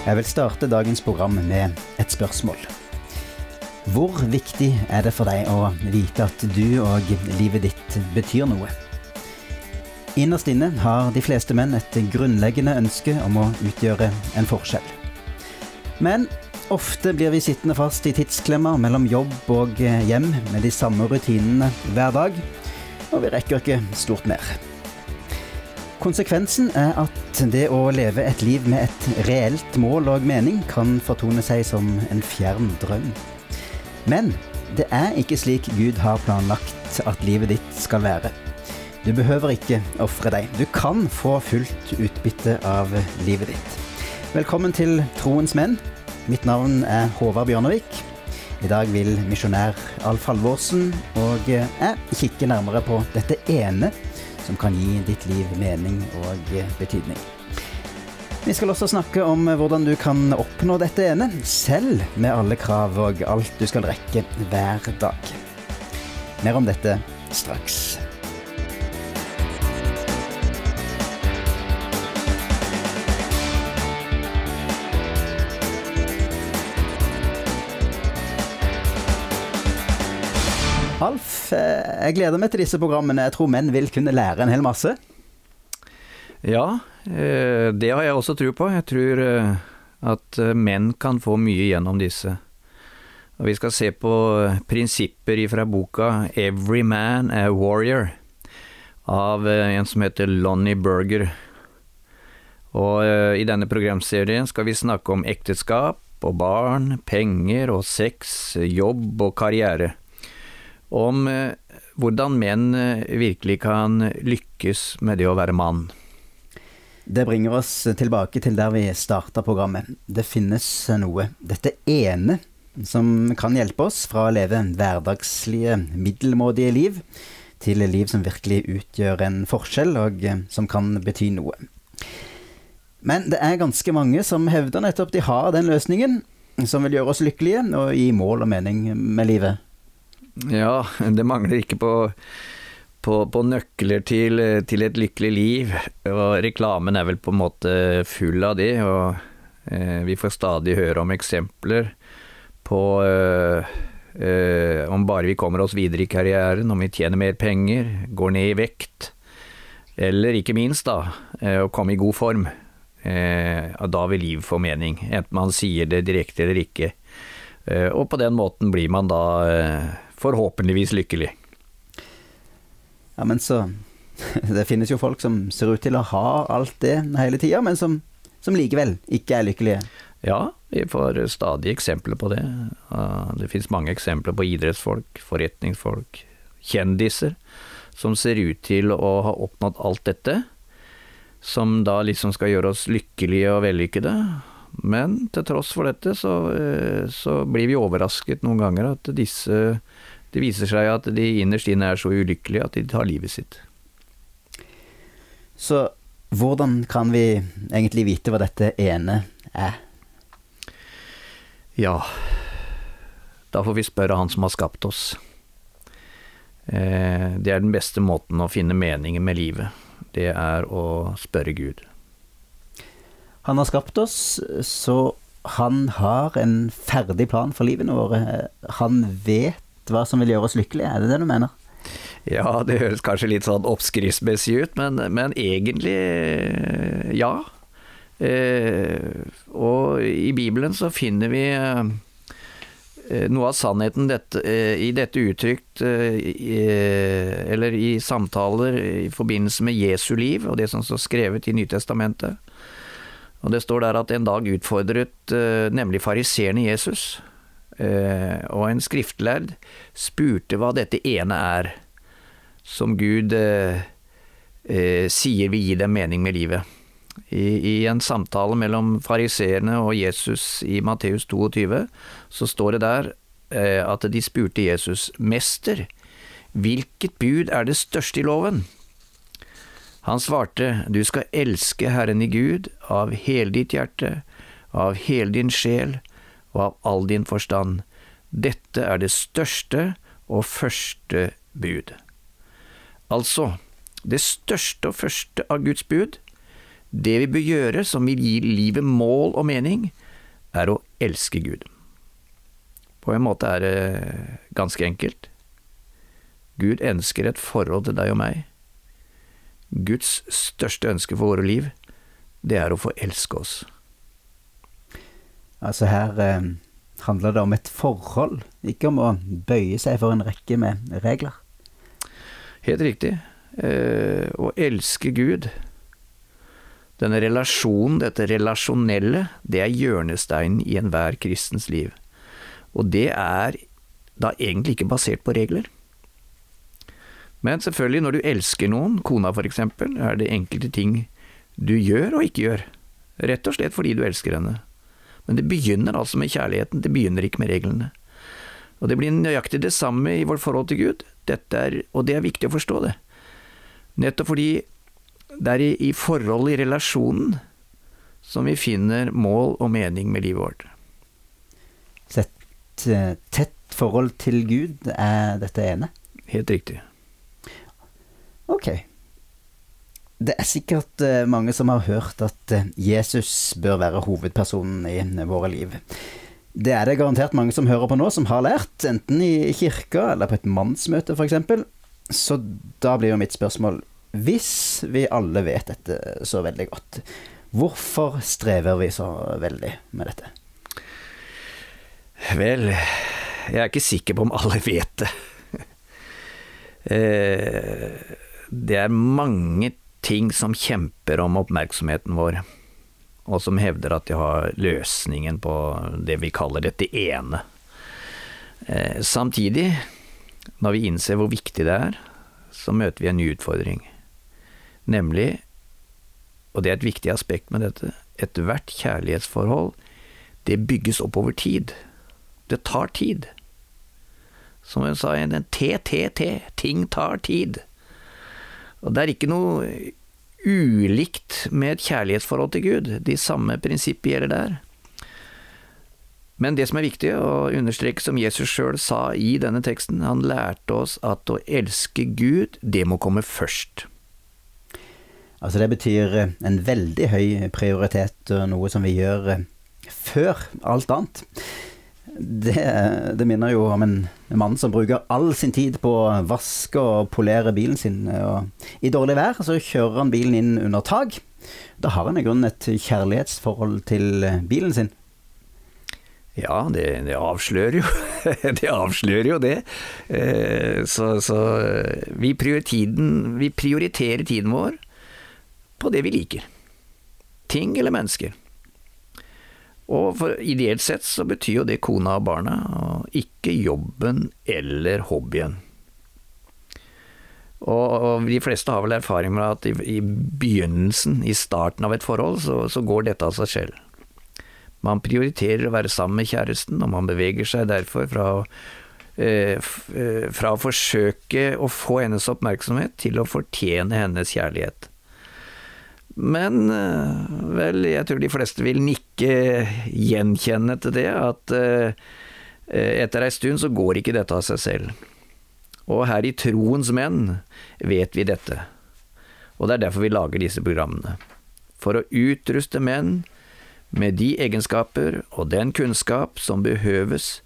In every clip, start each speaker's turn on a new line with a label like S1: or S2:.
S1: Jeg vil starte dagens program med et spørsmål. Hvor viktig er det for deg å vite at du og livet ditt betyr noe? Innerst inne har de fleste menn et grunnleggende ønske om å utgjøre en forskjell. Men ofte blir vi sittende fast i tidsklemmer mellom jobb og hjem med de samme rutinene hver dag, og vi rekker ikke stort mer. Konsekvensen er at det å leve et liv med et reelt mål og mening kan fortone seg som en fjern drøm. Men det er ikke slik Gud har planlagt at livet ditt skal være. Du behøver ikke ofre deg. Du kan få fullt utbytte av livet ditt. Velkommen til Troens menn. Mitt navn er Håvard Bjørnevik. I dag vil misjonær Alf Halvorsen og jeg kikke nærmere på dette ene som kan gi ditt liv mening og betydning. Vi skal også snakke om hvordan du kan oppnå dette ene, selv med alle krav og alt du skal rekke hver dag. Mer om dette straks. Alf, eh, jeg gleder meg til disse programmene. Jeg tror menn vil kunne lære en hel masse.
S2: Ja, eh, det har jeg også tro på. Jeg tror eh, at menn kan få mye gjennom disse. Og vi skal se på prinsipper fra boka 'Every Man a Warrior' av en som heter Lonnie Berger. Og i denne programserien skal vi snakke om ekteskap og barn, penger og sex, jobb og karriere om eh, hvordan menn eh, virkelig kan lykkes med det å være mann.
S1: Det bringer oss tilbake til der vi starta programmet. Det finnes noe, dette ene, som kan hjelpe oss fra å leve hverdagslige, middelmådige liv til liv som virkelig utgjør en forskjell, og eh, som kan bety noe. Men det er ganske mange som hevder nettopp de har den løsningen, som vil gjøre oss lykkelige og gi mål og mening med livet.
S2: Ja, det mangler ikke på, på, på nøkler til, til, et lykkelig liv. Og reklamen er vel på en måte full av det. Og eh, vi får stadig høre om eksempler på eh, eh, Om bare vi kommer oss videre i karrieren, om vi tjener mer penger, går ned i vekt. Eller ikke minst, da, eh, å komme i god form. Eh, da vil livet få mening. Enten man sier det direkte eller ikke. Eh, og på den måten blir man da forhåpentligvis lykkelig.
S1: Ja, men så Det finnes jo folk som ser ut til å ha alt det hele tida, men som, som likevel ikke er lykkelige.
S2: Ja, vi får stadig eksempler på det. Det finnes mange eksempler på idrettsfolk, forretningsfolk, kjendiser, som ser ut til å ha oppnådd alt dette, som da liksom skal gjøre oss lykkelige og vellykkede. Men til tross for dette, så, eh, så blir vi overrasket noen ganger at disse Det viser seg at de innerst inne er så ulykkelige at de tar livet sitt.
S1: Så hvordan kan vi egentlig vite hva dette ene er?
S2: Ja, da får vi spørre han som har skapt oss. Eh, det er den beste måten å finne meningen med livet. Det er å spørre Gud.
S1: Han har skapt oss, så han har en ferdig plan for livene våre. Han vet hva som vil gjøre oss lykkelige, er det det du mener?
S2: Ja, det høres kanskje litt sånn oppskriftsmessig ut, men, men, egentlig ja. Eh, og i Bibelen så finner vi eh, noe av sannheten dette, eh, i dette uttrykt eh, eller i samtaler i forbindelse med Jesu liv og det som står skrevet i Nytestamentet. Og det står der at en dag utfordret eh, nemlig fariseerne Jesus, eh, og en skriftlærd spurte hva dette ene er, som Gud eh, sier vil gi dem mening med livet. I, I, en samtale mellom fariseerne og Jesus i Matteus 22, så står det der at de spurte Jesus, Mester, hvilket bud er det største i loven? Han svarte, Du skal elske Herren i Gud av hele ditt hjerte, av hele din sjel og av all din forstand. Dette er det største og første bud. Altså, det største og første av Guds bud, Det vi bør gjøre som vil gi livet mål og mening, er å elske Gud. På en måte er det ganske enkelt. Gud ønsker et forhold til deg og meg. Guds største ønske for våre liv, det er å få elske oss.
S1: Altså her eh, handler det om et forhold, ikke om å bøye seg for en rekke med regler.
S2: Helt riktig. Eh, å elske Gud, denne relasjonen, dette relasjonelle, det er hjørnesteinen i enhver kristens liv. Og det er da egentlig ikke basert på regler. Men selvfølgelig, når du elsker noen, kona eksempel, er det enkelte ting du gjør og ikke gjør. Rett og slett fordi du elsker henne. Men det begynner altså med kjærligheten, det begynner ikke med reglene. Og det blir nøyaktig det samme i vårt forhold til Gud, er, og det er viktig å forstå det. Nettopp fordi det er i, i forholdet, i relasjonen, som vi finner mål og mening med livet vårt.
S1: Så et uh, tett forhold til Gud er dette ene?
S2: Helt riktig.
S1: Ok. Det er sikkert uh, mange som har hørt at uh, Jesus bør være hovedpersonen i våre liv. Det er det garantert mange som hører på nå, som har lært, enten i kirka eller på et mannsmøte f.eks. Så da blir jo mitt spørsmål, hvis vi alle vet dette så veldig godt, hvorfor strever vi så veldig med dette?
S2: Vel, jeg er ikke sikker på om alle vet det. Eh, det er mange ting som kjemper om oppmerksomheten vår, og som hevder at de har løsningen på det vi kaller dette ene. Eh, samtidig, når vi innser hvor viktig det er, så møter vi en ny utfordring. Nemlig, og det er et viktig aspekt med dette, ethvert kjærlighetsforhold, det bygges opp over tid. Det tar tid. Som hun sa en TTT, ting tar tid. Og det er ikke noe ulikt med et kjærlighetsforhold til Gud, de samme prinsippene gjelder der. Men det som er viktig å understreke, som Jesus sjøl sa i denne teksten, han lærte oss at å elske Gud, det må komme først.
S1: Altså det betyr en veldig høy prioritet, og noe som vi gjør før alt annet det, det, minner jo om en, mann som bruker all sin tid på å vaske og polere bilen sin. Og I dårlig vær så kjører han bilen inn under tak. Da har han i grunnen et kjærlighetsforhold til bilen sin.
S2: Ja, det, det avslører jo det. avslører jo det. Eh, så, så vi, tiden, vi prioriterer tiden vår på det vi liker. Ting eller mennesker. Og for ideelt sett så betyr jo det kona og barna, og ikke jobben eller hobbyen. Og, de fleste har vel erfaring med at i, begynnelsen, i starten av et forhold, så, så, går dette av seg selv. Man prioriterer å være sammen med kjæresten, og man beveger seg derfor fra å eh, eh, fra å forsøke å få hennes oppmerksomhet til å fortjene hennes kjærlighet. Men eh, vel, jeg tror de fleste vil nikke gjenkjenne til det, at eh, etter ei stund så går ikke dette av seg selv. Og her i Troens menn vet vi dette, og det er derfor vi lager disse programmene. For å utruste menn med de egenskaper og den kunnskap som behøves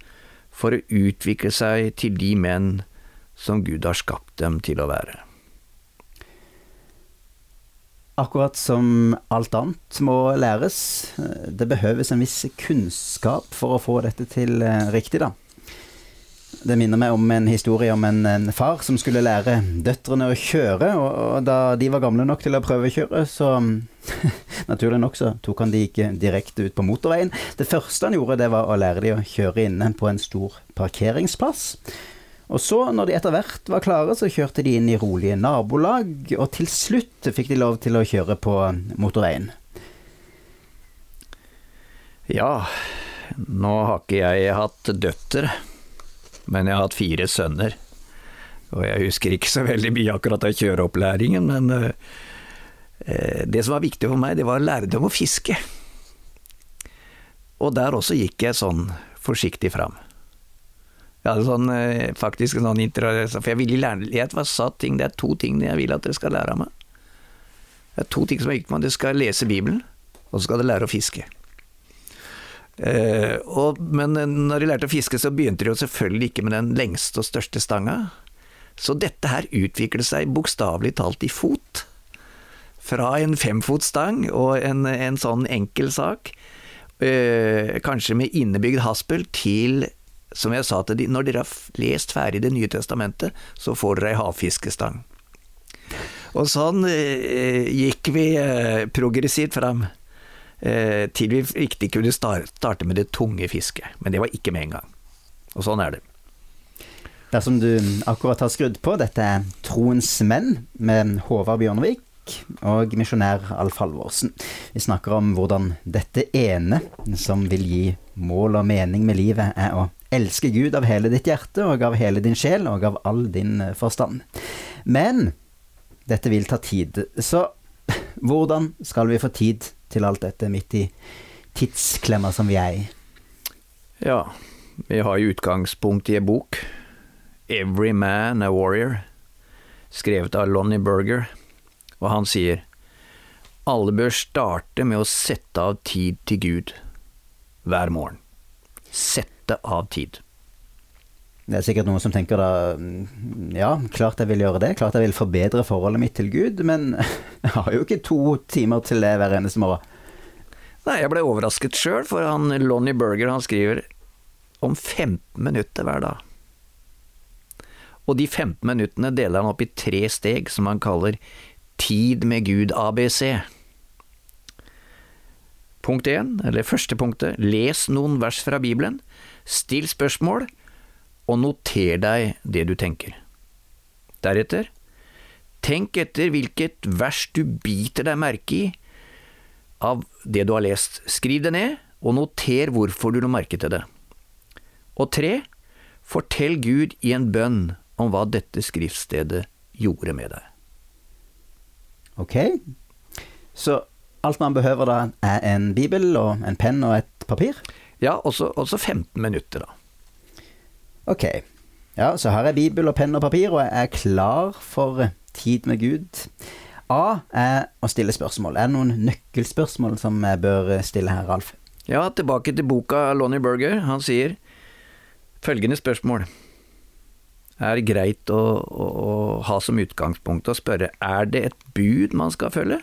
S2: for å utvikle seg til de menn som Gud har skapt dem til å være.
S1: Akkurat som alt annet må læres. Det behøves en viss kunnskap for å få dette til eh, riktig, da. Det minner meg om en historie om en, en far som skulle lære døtrene å kjøre, og, og, da de var gamle nok til å prøvekjøre, så naturlig nok så tok han de ikke direkte ut på motorveien. Det første han gjorde, det var å lære de å kjøre inne på en stor parkeringsplass. Og så, når de etter hvert var klare, så kjørte de inn i rolige nabolag, og til slutt fikk de lov til å kjøre på motorveien.
S2: Ja, nå har ikke jeg hatt døtre, men jeg har hatt fire sønner. Og jeg husker ikke så veldig mye akkurat av kjøreopplæringen, men uh, det som var viktig for meg, det var å lære dem å fiske. Og der også gikk jeg sånn forsiktig fram. Jeg hadde sånn, eh, faktisk en sånn interesse, for jeg ville lære Jeg var satt ting, det er to ting jeg vil at dere skal lære av meg. Det er to ting som er viktig meg. Du skal lese Bibelen, og så skal dere lære å fiske. Eh, og, men når de lærte å fiske, så begynte de jo selvfølgelig ikke med den lengste og største stanga. Så dette her utviklet seg bokstavelig talt i fot. Fra en femfotstang og en, en sånn enkel sak, eh, kanskje med innebygd haspel, til som jeg sa til de, når dere har lest ferdig Det nye testamentet, så får dere ei havfiskestang. Og sånn eh, gikk vi eh, progressivt fram. Eh, til vi riktig kunne starte med det tunge fisket. Men det var ikke med en gang. Og sånn er det.
S1: Dersom du akkurat har skrudd på, dette er Troens menn med Håvard Bjørnevik og misjonær Alf Halvorsen. Vi snakker om hvordan dette ene som vil gi mål og mening med livet, er å elske Gud av hele ditt hjerte og av hele din sjel og av all din forstand. Men dette vil ta tid. Så hvordan skal vi få tid til alt dette midt i tidsklemma som vi er i?
S2: Ja, vi har jo utgangspunkt i en bok, 'Every Man a Warrior', skrevet av Lonnie Berger, og han sier alle bør starte med å sette av tid til Gud hver morgen. Sette av tid.
S1: Det er sikkert noen som tenker da mm, Ja, klart jeg vil gjøre det. Klart jeg vil forbedre forholdet mitt til Gud, men jeg har jo ikke to timer til det hver eneste morgen.
S2: Nei, jeg ble overrasket sjøl, for han Lonnie Berger han skriver om 15 minutter hver dag. Og de 15 minuttene deler han opp i tre steg som han kaller Tid med Gud ABC. Punkt én, eller første punktet, les noen vers fra Bibelen, still spørsmål, og noter deg det du tenker. Deretter, tenk etter hvilket vers du biter deg merke i av det du har lest. Skriv det ned, og noter hvorfor du la merke til det. Og tre, fortell Gud i en bønn om hva dette skriftstedet gjorde med deg.
S1: Ok, så alt man behøver da er en bibel og en penn og et papir?
S2: Ja, også, også 15 minutter, da.
S1: Ok. Ja, så har jeg bibel og penn og papir, og jeg er klar for tid med Gud. A er å stille spørsmål. Er det noen nøkkelspørsmål som jeg bør stille her, Alf?
S2: Ja, tilbake til boka Lonnie Berger. Han sier følgende spørsmål. Er det greit å, å, å ha som utgangspunkt å spørre er det et bud man skal følge?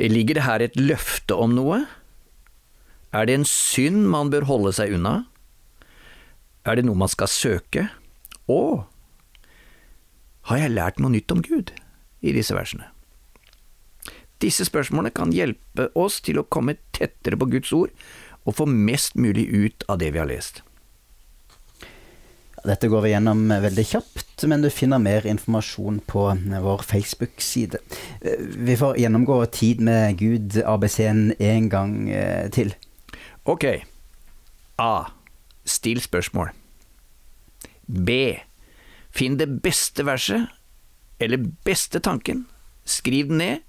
S2: Ligger det her et løfte om noe? Er det en synd man bør holde seg unna? Er det noe man skal søke? Og har jeg lært noe nytt om Gud i disse versene? Disse spørsmålene kan hjelpe oss til å komme tettere på Guds ord og få mest mulig ut av det vi har lest.
S1: Dette går vi gjennom veldig kjapt, men du finner mer informasjon på vår Facebook-side. Vi får gjennomgå Tid med Gud, ABC-en, en gang eh, til.
S2: Ok. A. Still spørsmål. B. Finn det beste verset, eller beste tanken. Skriv den ned.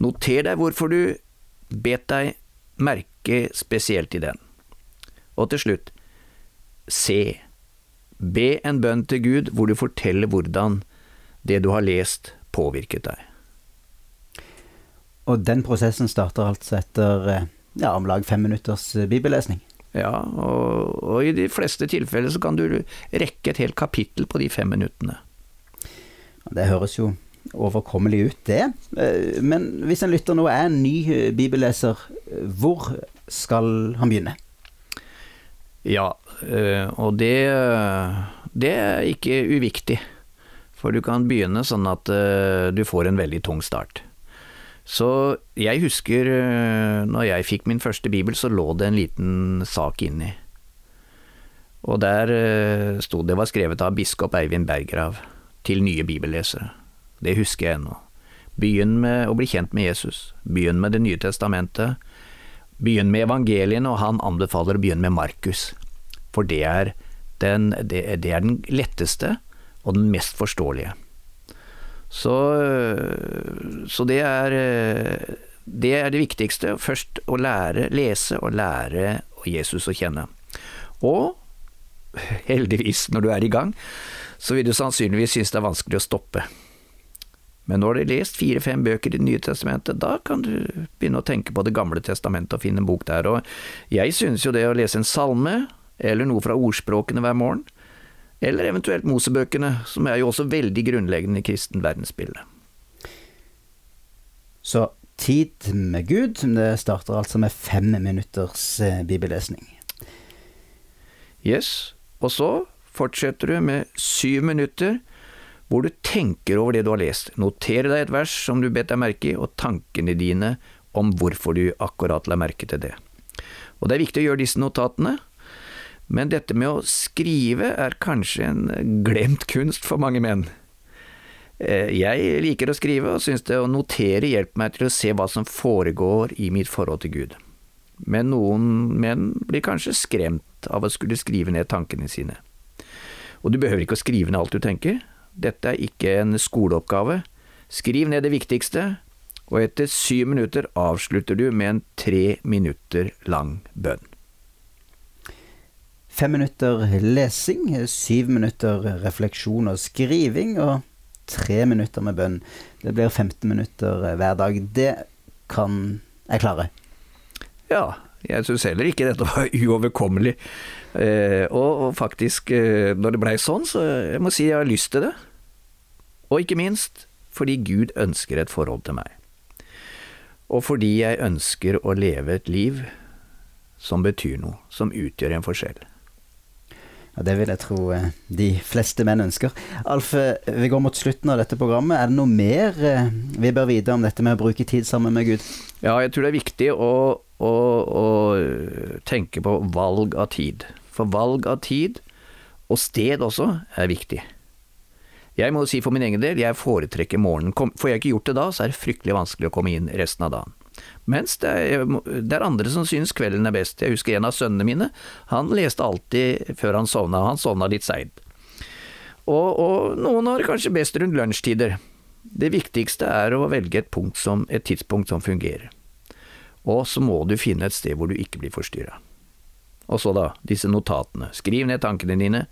S2: Noter deg hvorfor du bet deg merke spesielt i den. Og til slutt, C. Be en bønn til Gud hvor du forteller hvordan det du har lest, påvirket deg.
S1: Og den prosessen starter altså etter eh, ja, om lag fem minutters eh, bibellesning?
S2: Ja, og, og, i de fleste tilfeller så kan du rekke et helt kapittel på de fem minuttene.
S1: Det høres jo overkommelig ut, det. Eh, men hvis en lytter nå er en ny bibelleser, hvor skal han begynne?
S2: Ja, og det, det er ikke uviktig. For du kan begynne sånn at du får en veldig tung start. Så jeg husker eh, når jeg fikk min første bibel, så lå det en liten sak inni. Og der eh, sto det var skrevet av biskop Eivind Berggrav til nye bibellesere. Det husker jeg ennå. Begynn med å bli kjent med Jesus. Begynn med Det nye testamentet. Begynn med evangeliene, og han anbefaler å begynne med Markus. For det er den, det, det er den letteste og den mest forståelige. Så, så det, er, det er det viktigste. Først å lære, lese og lære Jesus å kjenne. Og heldigvis, når du er i gang, så vil du sannsynligvis synes det er vanskelig å stoppe. Men når du har lest fire-fem bøker i Det nye testamentet, da kan du begynne å tenke på Det gamle testamentet og finne en bok der. Og jeg synes jo det å lese en salme, eller noe fra ordspråkene hver morgen, eller eventuelt Mosebøkene, som er jo også veldig grunnleggende i kristen verdensbilde.
S1: Så tid med Gud, det starter altså med fem minutters eh, bibellesning.
S2: Yes, og så fortsetter du med syv minutter hvor du tenker over det du har lest. Noter deg et vers som du bet deg merke i, og tankene dine om hvorfor du akkurat la merke til det. Og det er viktig å gjøre disse notatene, men dette med å skrive er kanskje en glemt kunst for mange menn. Eh, jeg liker å skrive, og syns det å notere hjelper meg til å se hva som foregår i mitt forhold til Gud. Men noen menn blir kanskje skremt av å skulle skrive ned tankene sine. Og du behøver ikke å skrive ned alt du tenker, dette er ikke en skoleoppgave. Skriv ned det viktigste, og etter syv minutter avslutter du med en tre minutter lang bønn.
S1: Fem minutter lesing, syv minutter refleksjon og skriving, og tre minutter med bønn. Det blir 15 minutter hver dag. Det kan jeg klare.
S2: Ja, jeg syns heller ikke dette var uoverkommelig. Eh, og, og, faktisk, eh, når det blei sånn, så jeg må si jeg har lyst til det. Og ikke minst fordi Gud ønsker et forhold til meg. Og fordi jeg ønsker å leve et liv som betyr noe, som utgjør en forskjell.
S1: Ja, Det vil jeg tro eh, de fleste menn ønsker. Alf, eh, vi går mot slutten av dette programmet. Er det noe mer eh, vi bør vite om dette med å bruke tid sammen med Gud?
S2: Ja, jeg tror det er viktig å, å, å tenke på valg av tid. For valg av tid, og sted også, er viktig. Jeg må si for min egen del, jeg foretrekker morgenen. Får jeg ikke gjort det da, så er det fryktelig vanskelig å komme inn resten av dagen. Mens det er, det er, andre som synes kvelden er best. Jeg husker en av sønnene mine, han leste alltid før han sovna, han sovna litt seint. Og, og, noen har kanskje best rundt lunsjtider. Det viktigste er å velge et, som, et tidspunkt som fungerer. Og så må du finne et sted hvor du ikke blir forstyrra. Og så da, disse notatene. Skriv ned tankene dine.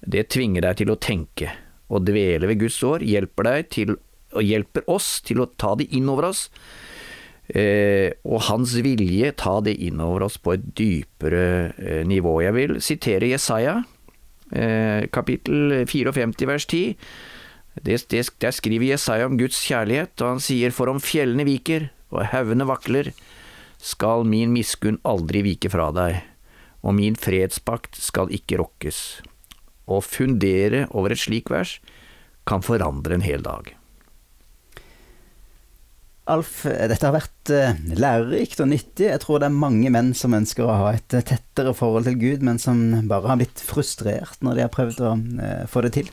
S2: Det tvinger deg til å tenke. Å dvele ved Guds år hjelper til, hjelper oss til å ta det inn over oss. Eh, og hans vilje ta det inn over oss på et dypere eh, nivå. Jeg vil sitere Jesaja, eh, kapittel 54 vers 10. Det, det, der skriver Jesaja om Guds kjærlighet, og han sier for om fjellene viker og haugene vakler, skal min miskunn aldri vike fra deg og min fredspakt skal ikke rokkes. Å fundere over et slik vers kan forandre en hel dag.
S1: Alf, dette har vært eh, lærerikt og nyttig. Jeg tror det er mange menn som ønsker å ha et eh, tettere forhold til Gud, men som bare har blitt frustrert når de har prøvd å eh, få det til.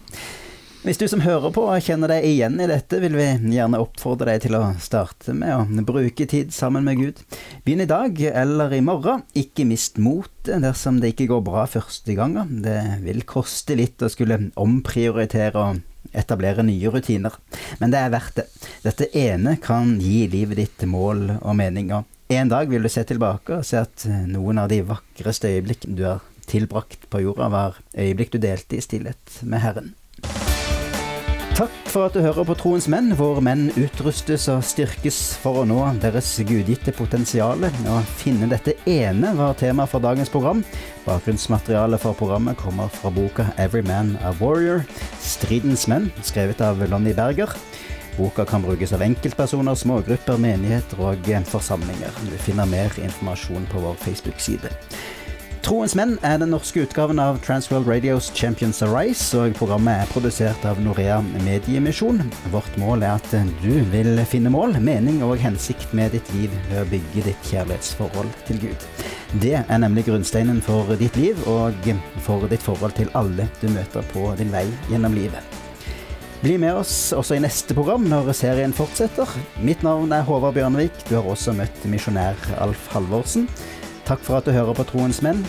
S1: Hvis du som hører på kjenner deg igjen i dette, vil vi gjerne oppfordre deg til å starte med å bruke tid sammen med Gud. Begynn i dag eller i morgen. Ikke mist motet dersom det ikke går bra første gangen. Det vil koste litt å skulle omprioritere og etablere nye rutiner, men det er verdt det. Dette ene kan gi livet ditt mål og meninger. En dag vil du se tilbake og se at noen av de vakreste øyeblikk du har tilbrakt på jorda, var øyeblikk du delte i stillhet med Herren. Takk for at du hører på Troens menn, hvor menn utrustes og styrkes for å nå deres gudgitte potensial. Å finne dette ene var tema for dagens program. Bakgrunnsmaterialet for programmet kommer fra boka 'Every Man a Warrior', 'Stridens menn', skrevet av Lonnie Berger. Boka kan brukes av enkeltpersoner, smågrupper, menigheter og forsamlinger. Du finner mer informasjon på vår Facebook-side. Troens menn er den norske utgaven av Transworld Radios Champions Arise, og programmet er produsert av Norea Mediemisjon. Vårt mål er at du vil finne mål, mening og hensikt med ditt liv ved å bygge ditt kjærlighetsforhold til Gud. Det er nemlig grunnsteinen for ditt liv og for ditt forhold til alle du møter på din vei gjennom livet. Bli med oss også i neste program når serien fortsetter. Mitt navn er Håvard Bjørnevik. Du har også møtt misjonær Alf Halvorsen. Takk for at du hører på Troens menn.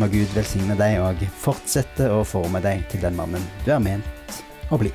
S1: Må Gud velsigne deg og fortsette å forme deg til den mannen du er ment å bli.